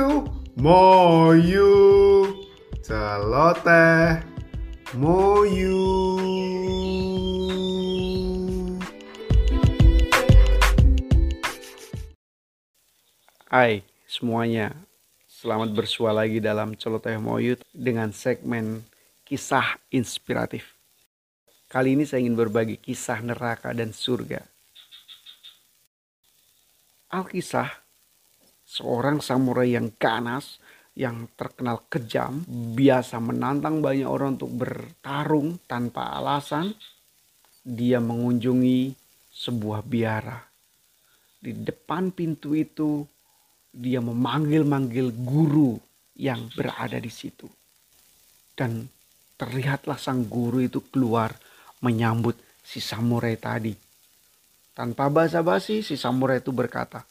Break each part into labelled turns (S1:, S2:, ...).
S1: Moyu, moyu, celoteh, moyu.
S2: Hai semuanya, selamat bersua lagi dalam Celoteh Moyut dengan segmen kisah inspiratif. Kali ini saya ingin berbagi kisah neraka dan surga. Alkisah, seorang samurai yang ganas, yang terkenal kejam, biasa menantang banyak orang untuk bertarung tanpa alasan, dia mengunjungi sebuah biara. Di depan pintu itu dia memanggil-manggil guru yang berada di situ. Dan terlihatlah sang guru itu keluar menyambut si samurai tadi. Tanpa basa-basi si samurai itu berkata,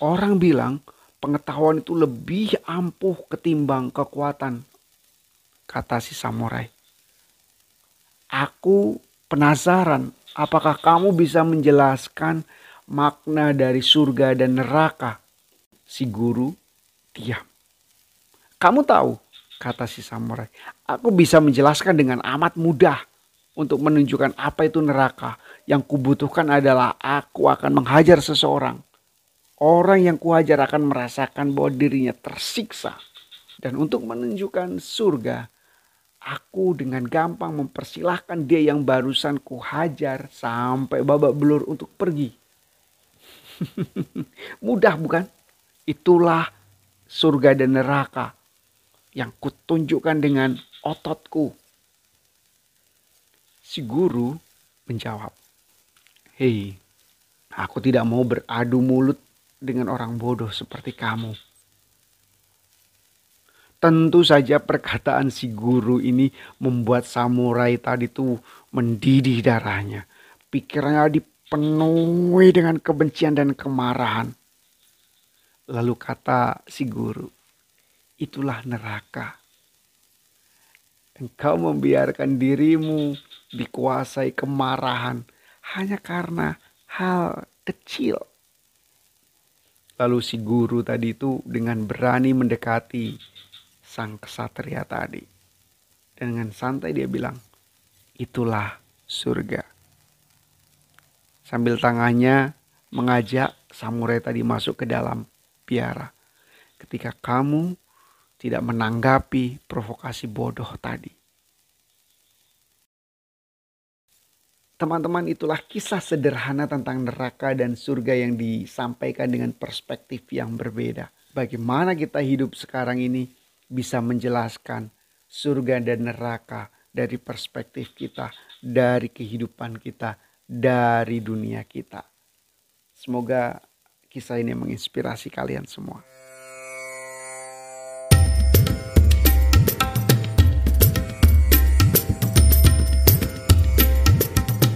S2: Orang bilang pengetahuan itu lebih ampuh ketimbang kekuatan. Kata si samurai. Aku penasaran apakah kamu bisa menjelaskan makna dari surga dan neraka Si guru diam. Kamu tahu, kata si samurai, aku bisa menjelaskan dengan amat mudah untuk menunjukkan apa itu neraka. Yang kubutuhkan adalah aku akan menghajar seseorang. Orang yang kuhajar akan merasakan bahwa dirinya tersiksa. Dan untuk menunjukkan surga, aku dengan gampang mempersilahkan dia yang barusan kuhajar sampai babak belur untuk pergi. Mudah bukan? Itulah surga dan neraka yang kutunjukkan dengan ototku. Si guru menjawab, Hei, aku tidak mau beradu mulut dengan orang bodoh seperti kamu. Tentu saja perkataan si guru ini membuat samurai tadi tuh mendidih darahnya. Pikirannya dipenuhi dengan kebencian dan kemarahan. Lalu kata si guru, itulah neraka. Engkau membiarkan dirimu dikuasai kemarahan hanya karena hal kecil. Lalu si guru tadi itu dengan berani mendekati sang kesatria tadi. Dan dengan santai dia bilang, itulah surga. Sambil tangannya mengajak samurai tadi masuk ke dalam biara ketika kamu tidak menanggapi provokasi bodoh tadi. Teman-teman, itulah kisah sederhana tentang neraka dan surga yang disampaikan dengan perspektif yang berbeda. Bagaimana kita hidup sekarang ini bisa menjelaskan surga dan neraka dari perspektif kita, dari kehidupan kita, dari dunia kita. Semoga kisah ini menginspirasi kalian semua.